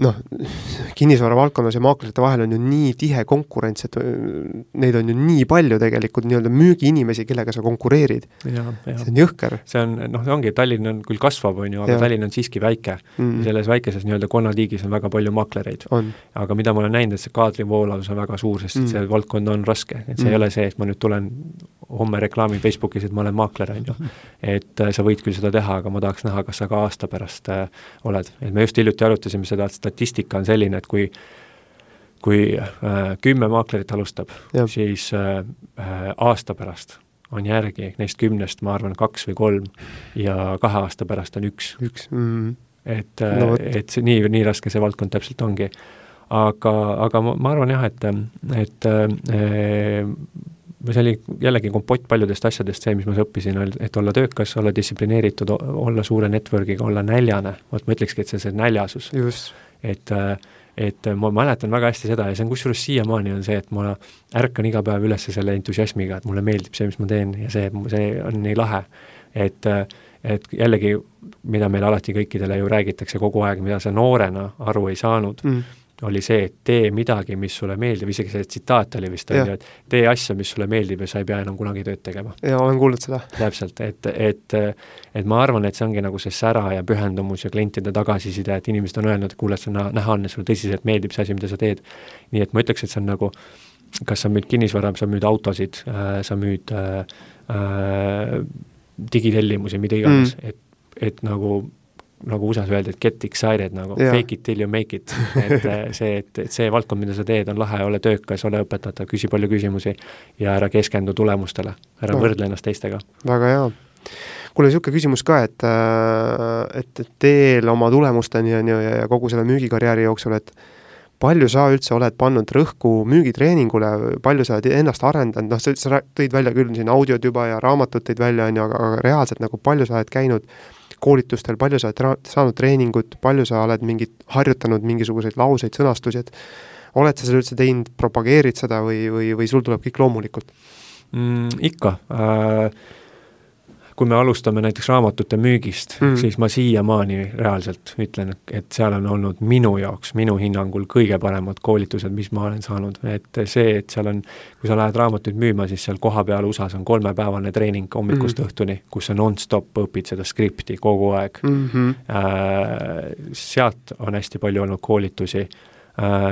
noh, kinnisvara valdkonnas ja maaklerite vahel on ju nii tihe konkurents, et neid on ju nii palju tegelikult nii-öelda müügiinimesi, kellega sa konkureerid. see on jõhker. see on, noh, ongi, Tallinn on küll kasvav, on ju, aga ja. Tallinn on siiski väike mm.. selles väikeses nii-öelda konnatiigis on väga palju maaklereid. aga mida ma olen näinud, et see kaadrivoolavus on väga suur, sest mm. see valdkond on raske, et see mm. ei ole see, et ma nüüd tulen homme reklaamin Facebookis, et ma olen maakler, on ju. et äh, sa võid küll seda teha, aga ma tahaks näha, kas sa ka aasta pärast äh, oled. et me just hiljuti arutasime seda, et statistika on selline, et kui kui äh, kümme maaklerit alustab, siis äh, äh, aasta pärast on järgi neist kümnest, ma arvan, kaks või kolm ja kahe aasta pärast on üks. üks mm. -hmm. et no,, et see nii, nii raske see valdkond täpselt ongi. aga, aga ma, ma arvan jah, et, et äh, see oli jällegi kompott paljudest asjadest, see, mis ma õppisin, et olla töökas, olla distsiplineeritud, olla suure network'iga, olla näljane, vot ma ütlekski, et see, see näljasus. Et, et ma mäletan väga hästi seda ja see on kusjuures siiamaani on see, et ma ärkan iga päev üles selle entusiasmiga, et mulle meeldib see, mis ma teen ja see, see on nii lahe. et, et jällegi, mida meile alati kõikidele ju räägitakse kogu aeg, mida sa noorena aru ei saanud mm oli see, et tee midagi, mis sulle meeldib, isegi see tsitaat oli vist, on ju, et tee asja, mis sulle meeldib ja sa ei pea enam kunagi tööd tegema. jaa, olen kuulnud seda. täpselt, et, et et ma arvan, et see ongi nagu see sära ja pühendumus ja klientide tagasiside, et inimesed on öelnud, et kuule, see on näha on, et sulle tõsiselt meeldib see asi, mida sa teed. nii et ma ütleks, et see on nagu kas sa müüd kinnisvara, sa müüd autosid äh,, sa müüd äh, äh, digitellimusi, mida iganes mm., et, et nagu nagu USA-s öeldi, et get excited nagu fake it till you make it. et äh, see, et, et see valdkond, mida sa teed, on lahe, ole töökas, ole õpetatav, küsi palju küsimusi ja ära keskendu tulemustele, ära no. võrdle ennast teistega. väga hea. kuule, niisugune küsimus ka, et, äh, et, teel oma tulemusteni, on ju, ja, kogu selle müügikarjääri jooksul, et palju sa üldse oled pannud rõhku müügitreeningule, palju sa oled ennast arendanud, noh, sa, tõid välja küll siin audiod juba ja raamatud tõid välja, on ju, aga, aga reaalselt nagu palju sa oled käinud koolitustel, palju sa oled saanud treeningut, palju sa oled mingit, harjutanud mingisuguseid lauseid, sõnastusi, et oled sa seda üldse teinud, propageerid seda või, või, või sul tuleb kõik loomulikult mm,? Ikka äh kui me alustame näiteks raamatute müügist mm, -hmm. siis ma siiamaani reaalselt ütlen, et seal on olnud minu jaoks, minu hinnangul kõige paremad koolitused, mis ma olen saanud, et see, et seal on, kui sa lähed raamatuid müüma, siis seal kohapeal USA-s on kolmepäevane treening hommikust mm -hmm. õhtuni, kus sa nonstop õpid seda skripti kogu aeg mm. -hmm. Äh, sealt on hästi palju olnud koolitusi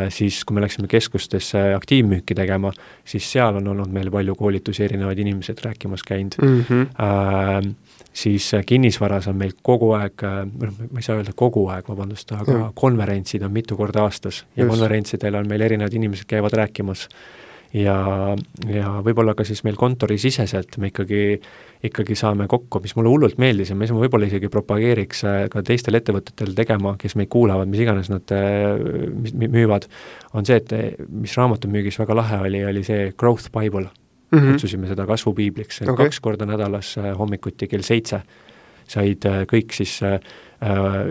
siis kui me läksime keskustesse aktiivmüüki tegema, siis seal on olnud meil palju koolitusi, erinevaid inimesed rääkimas käinud mm. -hmm. Äh, siis kinnisvaras on meil kogu aeg, noh, ma ei saa öelda kogu aeg, vabandust, aga mm. konverentsid on mitu korda aastas ja Just. konverentsidel on meil erinevad inimesed käivad rääkimas ja, ja võib-olla ka siis meil kontorisiseselt me ikkagi, ikkagi saame kokku, mis mulle hullult meeldis ja mis ma võib-olla isegi propageeriks äh, ka teistel ettevõtetel tegema, kes meid kuulavad, mis iganes nad äh, müüvad, on see, et mis raamatumüügis väga lahe oli, oli see Growth Bible mm. -hmm. kutsusime seda kasvupiibliks okay., kaks korda nädalas äh, hommikuti kell seitse said kõik siis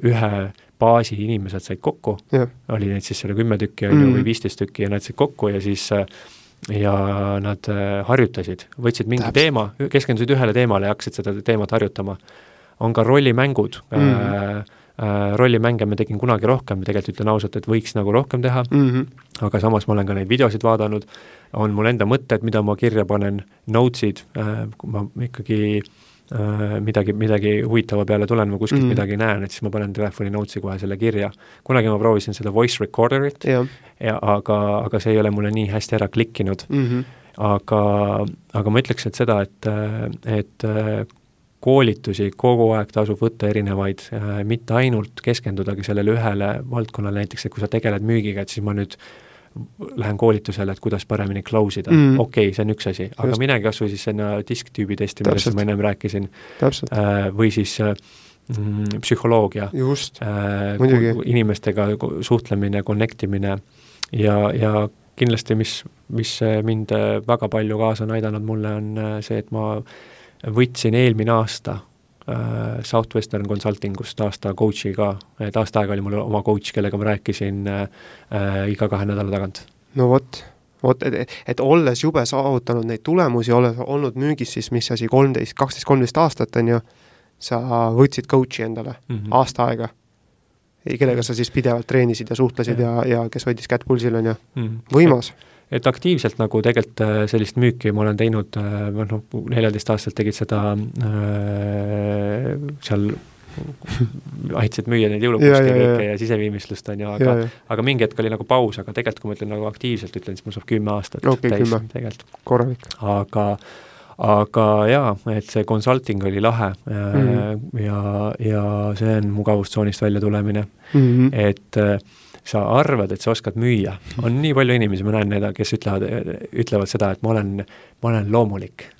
ühe baasi inimesed said kokku, oli neid siis seal kümme tükki, on ju, või mhm. viisteist tükki ja nad said kokku ja siis äh, ja nad äh, harjutasid, võtsid mingi Täpselt. teema, keskendusid ühele teemale ja hakkasid seda teemat harjutama. on ka rollimängud mm, -hmm. äh, rollimänge ma tegin kunagi rohkem, tegelikult ütlen ausalt, et võiks nagu rohkem teha mm, -hmm. aga samas ma olen ka neid videosid vaadanud, on mul enda mõtted, mida ma kirja panen, notes'id äh,, ma ikkagi äh, Äh, midagi, midagi huvitava peale tulen või kuskilt mm. midagi näen, et siis ma panen telefoni notes'i kohe selle kirja. kunagi ma proovisin seda voice recorder'it ja, ja aga, aga see ei ole mulle nii hästi ära klikkinud mm. -hmm. aga, aga ma ütleks, et seda, et, et koolitusi kogu aeg tasub võtta erinevaid, mitte ainult keskendudagi sellele ühele valdkonnale, näiteks et kui sa tegeled müügiga, et siis ma nüüd lähen koolitusele, et kuidas paremini close ida. Mm., okei okay,, see on üks asi, aga Just. minegi kas või siis sinna disktüübi testi, millest ma ennem rääkisin, äh, või siis äh, mm, psühholoogia, äh, inimestega suhtlemine, connect imine ja, ja kindlasti, mis, mis mind väga palju kaasa on aidanud mulle, on see, et ma võtsin eelmine aasta äh, Southwestern Consulting ust aasta coach'i ka, et aasta aega oli mul oma coach, kellega ma rääkisin äh, äh, iga kahe nädala tagant. no vot, vot, et, et olles jube saavutanud neid tulemusi, olles olnud müügis siis mis asi, kolmteist, kaksteist, kolmteist aastat, on ju, sa võtsid coach'i endale mm -hmm. aasta aega kellega sa siis pidevalt treenisid ja suhtlesid ja, ja, ja kes hoidis kätt pulsil, on ju mm., võimas et aktiivselt nagu tegelikult äh, sellist müüki ma olen teinud, äh, noh, neljateistaastaselt tegid seda äh, seal aitasid müüa neid jõulupukske ja, kõike ja, ja siseviimistlust, on ju, aga aga mingi hetk oli nagu paus, aga tegelikult kui ma ütlen nagu aktiivselt, ütlen, siis mul saab kümme aastat okay, täis tegelikult. korralik. aga aga jaa, et see consulting oli lahe mm -hmm. ja, ja see on mugavustsoonist välja tulemine mm, -hmm. et sa arvad, et sa oskad müüa, on nii palju inimesi, ma näen neid, kes ütlevad, ütlevad seda, et ma olen, ma olen loomulik.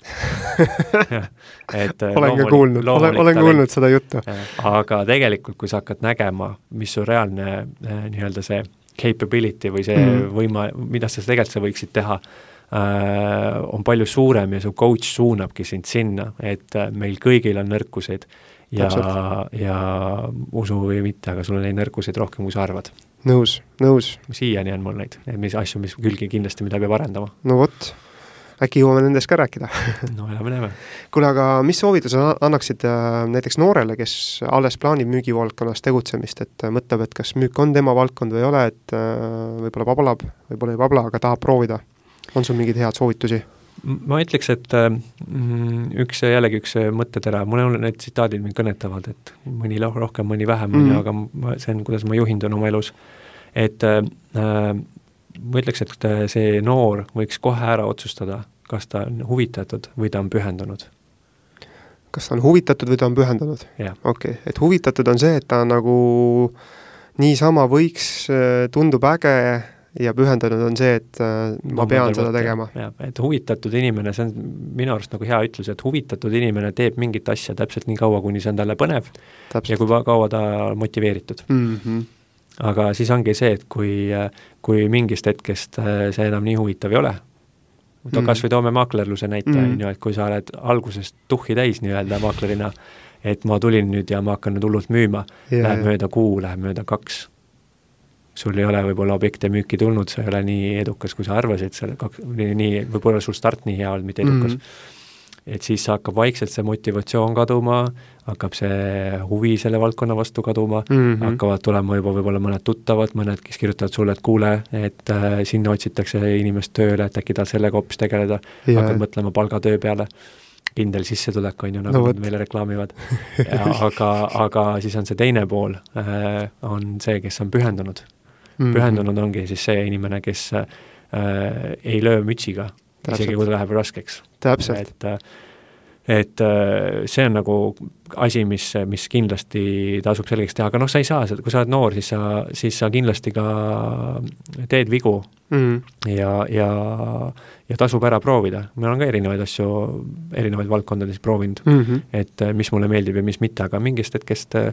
Et olen ka kuulnud, olen, olen kuulnud seda juttu. aga tegelikult, kui sa hakkad nägema, mis su reaalne eh, nii-öelda see capability või see mm. võima, mida sa tegelikult sa võiksid teha äh,, on palju suurem ja su coach suunabki sind sinna, et äh, meil kõigil on nõrkuseid. Ja, ja usu või mitte, aga sul on neid nõrkuseid rohkem, kui sa arvad nõus, nõus. siiani on mul neid, mis asju, mis külgi kindlasti, mida peab arendama. no vot, äkki jõuame nendest ka rääkida no elame-näeme. kuule, aga mis soovituse annaksid äh, näiteks noorele, kes alles plaanib müügivaldkonnas tegutsemist, et äh, mõtleb, et kas müük on tema valdkond või ei ole, et äh, võib-olla vablab, võib-olla ei vabla, aga tahab proovida. on sul mingeid head soovitusi? Ma ütleks, et mm, üks, jällegi üks mõttetera, mulle need tsitaadid mind kõnetavad, et mõni rohkem, mõni vähem, on ju, mhm. aga ma, see on, kuidas ma juhindun oma elus et äh, ma ütleks, et äh, see noor võiks kohe ära otsustada, kas ta on huvitatud või ta on pühendunud. kas ta on huvitatud või ta on pühendunud? okei et huvitatud on see, et ta nagu niisama võiks, äh, tundub äge ja pühendunud on see, et äh, ma pean seda tegema. jah, et huvitatud inimene, see on minu arust nagu hea ütlus, et huvitatud inimene teeb mingit asja täpselt nii kaua, kuni see on talle põnev täpselt. ja kui kaua ta motiveeritud mm. -hmm aga siis ongi see, et kui, kui mingist hetkest äh, see enam nii huvitav ei ole, mm. kas või toome maaklerluse näite, mm. on ju, et kui sa oled algusest tuhhi täis nii-öelda maaklerina, et ma tulin nüüd ja ma hakkan nüüd hullult müüma yeah., läheb mööda kuu, läheb mööda kaks. Sul ei ole võib-olla objekte müüki tulnud, sa ei ole nii edukas, kui sa arvasid, selle kaks, nii, nii, võib-olla sul start nii hea olnud, mitte edukas. Mm et siis hakkab vaikselt see motivatsioon kaduma, hakkab see huvi selle valdkonna vastu kaduma mm, -hmm. hakkavad tulema juba võib-olla mõned tuttavad, mõned, kes kirjutavad sulle, et kuule, et äh, sinna otsitakse inimest tööle, et äkki tahad sellega hoopis tegeleda, hakkad mõtlema palgatöö peale. Kindel sissetulek, on ju, nagu no, nad meile reklaamivad. aga, aga siis on see teine pool äh,, on see, kes on pühendunud -hmm. pühendunud ongi siis see inimene, kes äh, ei löö mütsiga, isegi kui ta läheb raskeks. et äh, et äh, see on nagu asi, mis, mis kindlasti tasub selgeks teha, aga noh, sa ei saa seda, kui sa oled noor, siis sa, siis sa kindlasti ka teed vigu mm. ja, ja, ja tasub ära proovida. ma olen ka erinevaid asju, erinevaid valdkondades proovinud mm, -hmm. et äh, mis mulle meeldib ja mis mitte, aga mingist hetkest äh,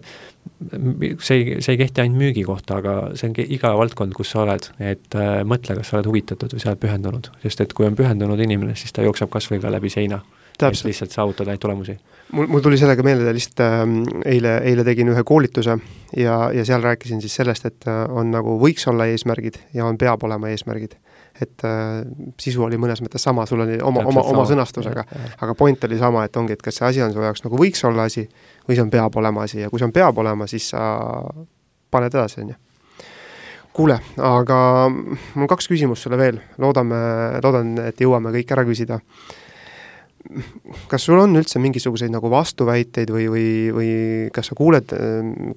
see ei, see ei kehti ainult müügi kohta, aga see on iga valdkond, kus sa oled, et mõtle, kas sa oled huvitatud või sa oled pühendunud, sest et kui on pühendunud inimene, siis ta jookseb kas või ka läbi seina et lihtsalt saavutada neid tulemusi. mul, mul tuli sellega meelde lihtsalt äh, eile, eile tegin ühe koolituse ja, ja seal rääkisin siis sellest, et äh, on nagu võiks olla eesmärgid ja on, peab olema eesmärgid. Et äh, sisu oli mõnes mõttes sama, sul oli oma, oma, oma sõnastusega, aga point oli sama, et ongi, et kas see asi on su jaoks nagu võiks olla asi või see on peab olema asi. Ja kui see on peab olema, siis sa paned edasi, on ju. Kuule, aga mul on kaks küsimust sulle veel, loodame, loodan, et jõuame kõik ära küsida kas sul on üldse mingisuguseid nagu vastuväiteid või, või, või kas sa kuuled,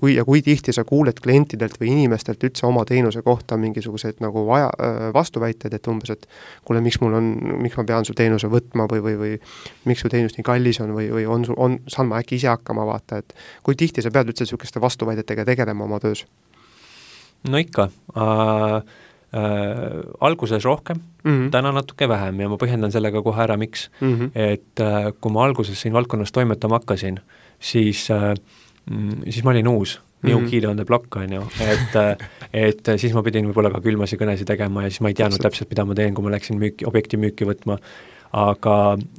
kui ja kui tihti sa kuuled klientidelt või inimestelt üldse oma teenuse kohta mingisuguseid nagu vaja, vastuväiteid, et umbes, et kuule, miks mul on, miks ma pean su teenuse võtma või, või, või miks su teenus nii kallis on või, või on sul, on, saan ma äkki ise hakkama, vaata, et kui tihti sa pead üldse niisuguste vastuväidetega tegelema oma töös? no ikka uh äh, alguses rohkem mm, -hmm. täna natuke vähem ja ma põhjendan sellega kohe ära, miks mm. -hmm. et äh, kui ma alguses siin valdkonnas toimetama hakkasin, siis äh,, mm, siis ma olin uus New mm -hmm. Kid on the block, on ju, et äh, et siis ma pidin võib-olla ka külmasi kõnesid tegema ja siis ma ei teadnud täpselt, mida ma teen, kui ma läksin müüki, objekti müüki võtma aga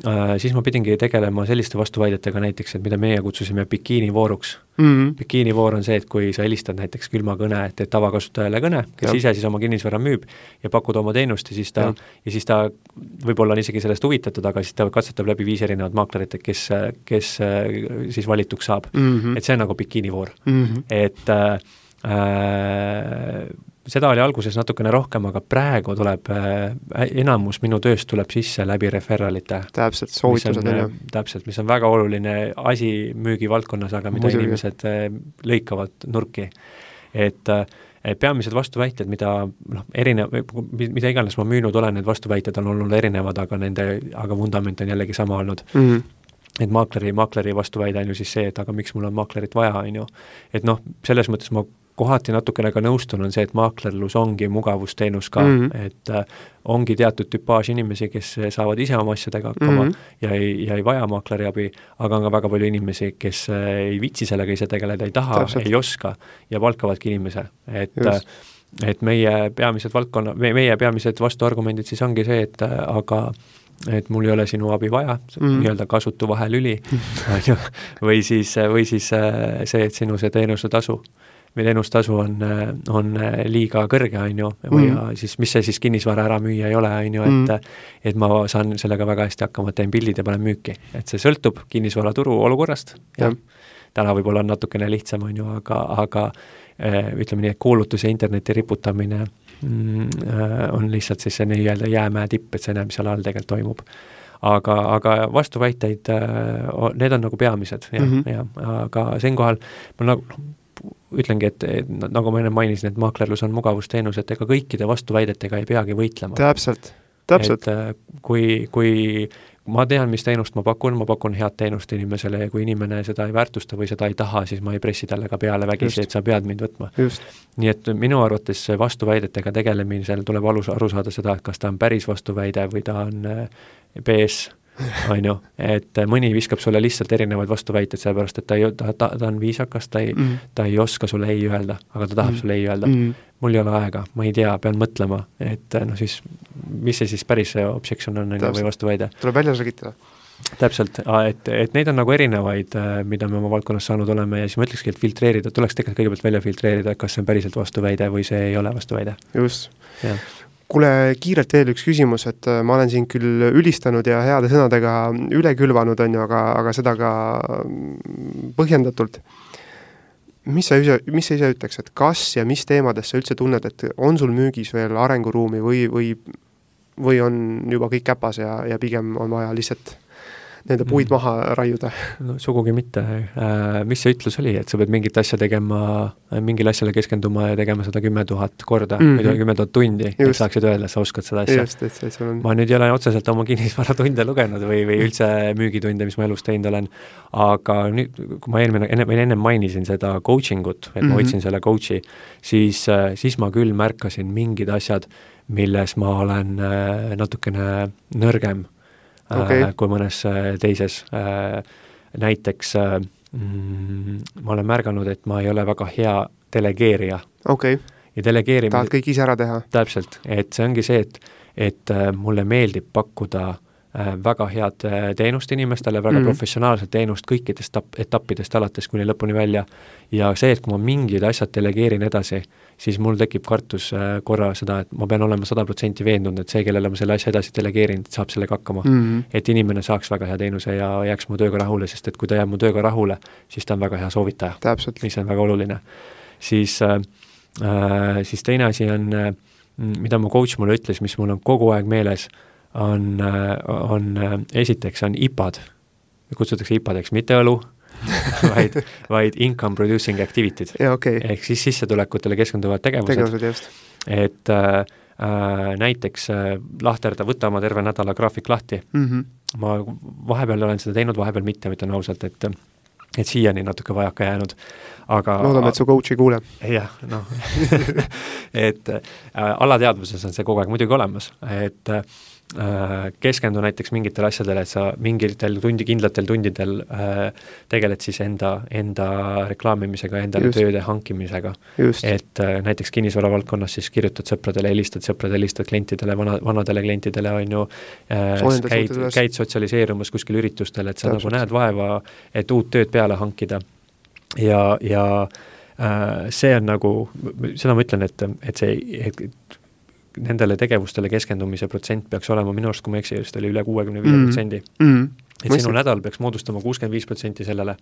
äh, siis ma pidingi tegelema selliste vastuväidetega näiteks, et mida meie kutsusime bikiinivooruks mm. -hmm. bikiinivoor on see, et kui sa helistad näiteks külmakõne, teed tavakasutajale kõne, kes ja. ise siis oma kinnisvara müüb ja pakud oma teenust ja siis ta, ja siis ta võib-olla on isegi sellest huvitatud, aga siis ta katsetab läbi viis erinevat maaklerit, et kes, kes siis valituks saab mm. -hmm. et see on nagu bikiinivoor mm, -hmm. et äh, äh seda oli alguses natukene rohkem, aga praegu tuleb äh,, enamus minu tööst tuleb sisse läbi referralite. täpselt, soovitused on ju. Äh, täpselt, mis on väga oluline asi müügivaldkonnas, aga mida Muidugi. inimesed äh, lõikavad nurki. et äh, peamised vastuväited, mida noh, erinev, mida iganes ma müünud olen, need vastuväited on olnud erinevad, aga nende, aga vundament on jällegi sama olnud mm. -hmm et maakleri, maakleri vastuväide on ju siis see, et aga miks mul on maaklerit vaja, on ju. et noh, selles mõttes ma kohati natukene ka nõustun, on see, et maaklerlus ongi mugavusteenus ka mm, -hmm. et äh, ongi teatud tüpaaž inimesi, kes saavad ise oma asjadega hakkama mm -hmm. ja ei, ja ei vaja maakleri abi, aga on ka väga palju inimesi, kes äh, ei viitsi sellega ise tegeleda, ei taha, ei oska ja palkavadki inimese, et äh, et meie peamised valdkonna, meie peamised vastuargumendid siis ongi see, et äh, aga et mul ei ole sinu abi vaja mm., nii-öelda kasutu vahelüli, on ju, või siis, või siis äh, see, et sinu see teenusetasu või teenustasu on, on liiga kõrge, on ju, või mm. siis mis see siis kinnisvara äramüüja ei ole, on ju, et mm. et ma saan sellega väga hästi hakkama, teen pildid ja panen müüki. et see sõltub kinnisvaraturu olukorrast, jah, täna võib-olla on natukene lihtsam, on ju, aga, aga äh, ütleme nii, et kuulutus ja interneti riputamine mm, äh, on lihtsalt siis see nii-öelda jäämäe tipp, et sa ei näe, mis seal all tegelikult toimub aga, aga vastuväiteid, äh, need on nagu peamised, jah mm, -hmm. jah, aga siinkohal ma nagu ütlengi, et, et nagu ma enne mainisin, et maaklerlus on mugavusteenus, et ega kõikide vastuväidetega ei peagi võitlema. täpselt, täpselt. äh, kui, kui ma tean, mis teenust ma pakun, ma pakun head teenust inimesele ja kui inimene seda ei väärtusta või seda ei taha, siis ma ei pressi talle ka peale vägisi, et sa pead mind võtma. nii et minu arvates vastuväidetega tegelemisel tuleb alus, aru saada seda, et kas ta on päris vastuväide või ta on BS äh, on ju, et mõni viskab sulle lihtsalt erinevaid vastuväiteid, sellepärast et ta ei, ta, ta, ta on viisakas, ta ei mm, -hmm. ta ei oska sulle ei öelda, aga ta tahab mm -hmm. sulle ei öelda mm. -hmm. mul ei ole aega, ma ei tea, pean mõtlema, et noh siis, mis see siis päris objection on, on ju, või vastuväide. tuleb välja selgitada täpselt, et, et neid on nagu erinevaid, äh, mida me oma valdkonnas saanud oleme ja siis ma ütlekski, et filtreerida, tuleks tegelikult kõigepealt välja filtreerida, kas see on päriselt vastuväide või see ei ole vastuväide. just kuule, kiirelt veel üks küsimus, et äh, ma olen sind küll ülistanud ja heade sõnadega üle külvanud, on ju, aga, aga seda ka mm, põhjendatult. mis sa ise, mis sa ise ütleks, et kas ja mis teemades sa üldse tunned, et on sul müügis veel arenguruumi või, või või on juba kõik käpas ja, ja pigem on vaja lihtsalt nii-öelda puid mm. maha raiuda? no sugugi mitte äh,, mis see ütlus oli, et sa pead mingit asja tegema, mingile asjale keskenduma ja tegema seda kümme tuhat korda mm, -hmm. kümme tuhat tundi, et saaksid öelda, et sa oskad seda asja. just, et see sul on ma nüüd ei ole otseselt oma kinnisvaratunde lugenud või, või üldse müügitunde, mis ma elus teinud olen, aga nüüd, kui ma eelmine, enne, või ennem mainisin seda coaching ut, et mm -hmm. ma mhm. võtsin selle coach'i, siis, siis ma küll märkasin mingid asjad, milles ma olen äh, natukene nõrgem okay. Äh, kui mõnes äh, teises. näiteks mm, ma olen märganud, et ma ei ole väga hea delegeerija. okay. ja delegeerimine tahad kõik ise ära teha? täpselt, et see ongi see, et, et mulle meeldib pakkuda väga head teenust inimestele, väga mm professionaalset teenust kõikidest etappidest alates kuni lõpuni välja. ja see, et kui ma mingid asjad delegeerin edasi, siis mul tekib kartus äh, korra seda, et ma pean olema sada protsenti veendunud, et see, kellele ma selle asja edasi delegeerin, saab sellega hakkama mm. -hmm. et inimene saaks väga hea teenuse ja jääks mu tööga rahule, sest et kui ta jääb mu tööga rahule, siis ta on väga hea soovitaja. mis on väga oluline. siis äh,, äh siis teine asi on äh,, mida mu coach mulle ütles, mis mul on kogu aeg meeles, on, on esiteks on IPA-d, kutsutakse IPA-deks, mitte õlu vaid, vaid income producing activity'd. Okay. ehk siis sissetulekutele keskenduvad tegevused. tegevused, et äh, äh, näiteks äh, lahterda, võta oma terve nädala graafik lahti mm. -hmm. ma vahepeal olen seda teinud, vahepeal mitte, ma ütlen ausalt, et et siiani natuke vajaka jäänud, aga loodame, et su coach ei kuule. jah, noh et äh, alateadvuses on see kogu aeg muidugi olemas, et äh, Äh, keskendu näiteks mingitele asjadele, et sa mingitel tundi, kindlatel tundidel äh, tegeled siis enda, enda reklaamimisega, endale Just. tööde hankimisega. et äh, näiteks kinnisvara valdkonnas siis kirjutad sõpradele, helistad sõpradele, helistad klientidele, vana, vanadele klientidele, on ju äh,, käid, käid sotsialiseerumas kuskil üritustel, et sa Täpselt. nagu näed vaeva, et uut tööd peale hankida. ja, ja äh, see on nagu, seda ma ütlen, et, et see, et nendele tegevustele keskendumise protsent peaks olema minu arust, kui ma ei eksi, vist oli üle kuuekümne viie protsendi. Mm. Mm. et sinu nädal peaks moodustama kuuskümmend viis protsenti sellele,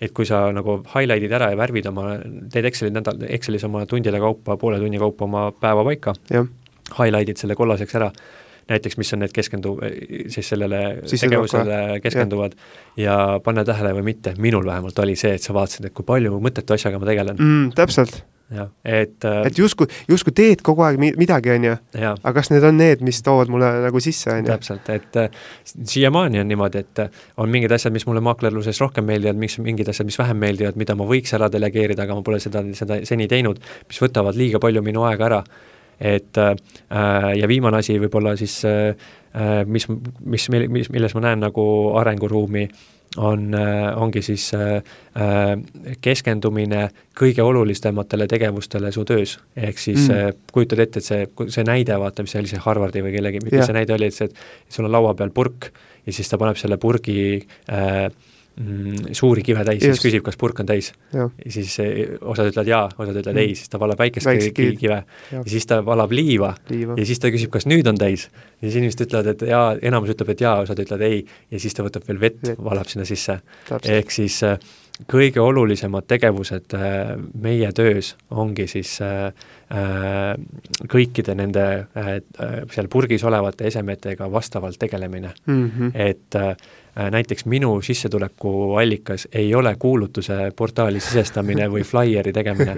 et kui sa nagu highlight'id ära ja värvid oma, teed Exceli nädal, Excelis oma tundide kaupa, poole tunni kaupa oma päeva paika, highlight'id selle kollaseks ära, näiteks mis on need keskendu-, siis sellele tegevusele keskenduvad ja. ja pane tähele või mitte, minul vähemalt oli see, et sa vaatasid, et kui palju mõttetu asjaga ma tegelen mm,. täpselt jah, et äh, et justkui, justkui teed kogu aeg mi-, midagi, on ju, aga kas need on need, mis toovad mulle nagu sisse, on ju? täpselt, et äh, siiamaani on niimoodi, et äh, on mingid asjad, mis mulle maaklerluses rohkem meeldivad, miks mingid asjad, mis vähem meeldivad, mida ma võiks ära delegeerida, aga ma pole seda, seda seni teinud, mis võtavad liiga palju minu aega ära. et äh, ja viimane asi võib-olla siis äh, mis, mis, mis, milles ma näen nagu arenguruumi äh,, on, äh, ongi siis äh, äh, keskendumine kõige olulisematele tegevustele su töös. ehk siis mm. kujutad ette, et see, see näide, vaata, mis see oli, see Harvardi või kellegi, mis yeah. see näide oli, et see, et sul on laua peal purk ja siis ta paneb selle purgi äh, mm, suuri kive täis, siis küsib, kas purk on täis. ja siis osad ütlevad jaa, osad ütlevad mm. ei, siis ta valab väikest kive, kive ja. ja siis ta valab liiva, liiva ja siis ta küsib, kas nüüd on täis. ja siis inimesed ütlevad, et jaa, enamus ütleb, et jaa, osad ütlevad ei ja siis ta võtab veel vett, vett., valab sinna sisse. ehk siis äh, kõige olulisemad tegevused äh, meie töös ongi siis kõikide nende seal purgis olevate esemetega vastavalt tegelemine mm. -hmm. et näiteks minu sissetulekuallikas ei ole kuulutuse portaali sisestamine või flaieri tegemine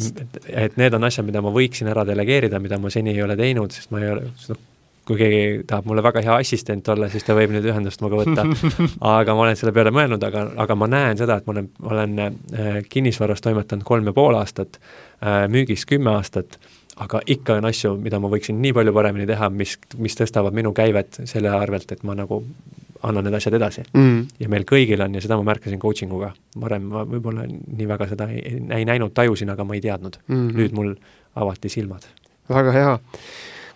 et need on asjad, mida ma võiksin ära delegeerida, mida ma seni ei ole teinud, sest ma ei ole, noh, kui keegi tahab mulle väga hea assistent olla, siis ta võib nüüd ühendust minuga võtta. aga ma olen selle peale mõelnud, aga, aga ma näen seda, et ma olen, olen äh, kinnisvaras toimetanud kolm ja pool aastat äh,, müügis kümme aastat, aga ikka on asju, mida ma võiksin nii palju paremini teha, mis, mis tõstavad minu käivet selle arvelt, et ma nagu annan need asjad edasi mm.. ja meil kõigil on ja seda ma märkasin coaching uga, varem ma võib-olla nii väga seda ei, ei näinud, tajusin, aga ma ei teadnud mm. nüüd mul avati silmad. väga hea.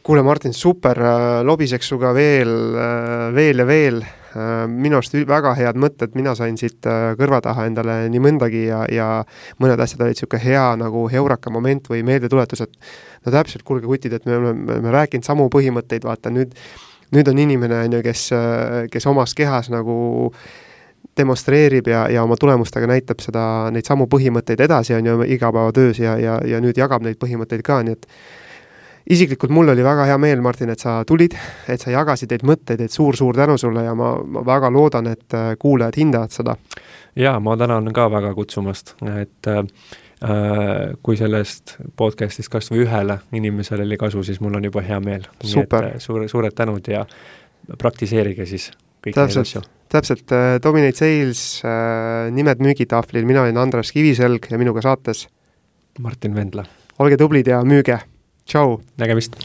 kuule, Martin, super, äh, lobiseks sinuga veel, äh, veel ja veel, äh, minu arust väga head mõtted, mina sain siit kõrva taha endale nii mõndagi ja, ja mõned asjad olid niisugune hea nagu heuraka moment või meeldetuletus, et no täpselt, kuulge kutid, et me oleme, me oleme rääkinud samu põhimõtteid, vaata nüüd nüüd on inimene, on ju, kes, kes omas kehas nagu demonstreerib ja, ja oma tulemustega näitab seda, neid samu põhimõtteid edasi, on ju, igapäevatöös ja, ja, ja nüüd jagab neid põhimõtteid ka, nii et isiklikult mul oli väga hea meel, Martin, et sa tulid, et sa jagasid neid mõtteid, et suur-suur tänu sulle ja ma, ma väga loodan, et äh, kuulajad hindavad seda. jaa, ma tänan ka väga kutsumast, et äh, kui sellest podcast'ist kas või ühele inimesele oli kasu, siis mul on juba hea meel. nii et äh, suure, suured tänud ja praktiseerige siis kõiki neid asju. täpselt, äh, Dominate Sales äh,, nimed müügitahvlil, mina olin Andres Kiviselg ja minuga saates Martin Vendla. olge tublid ja müüge tšau! nägemist!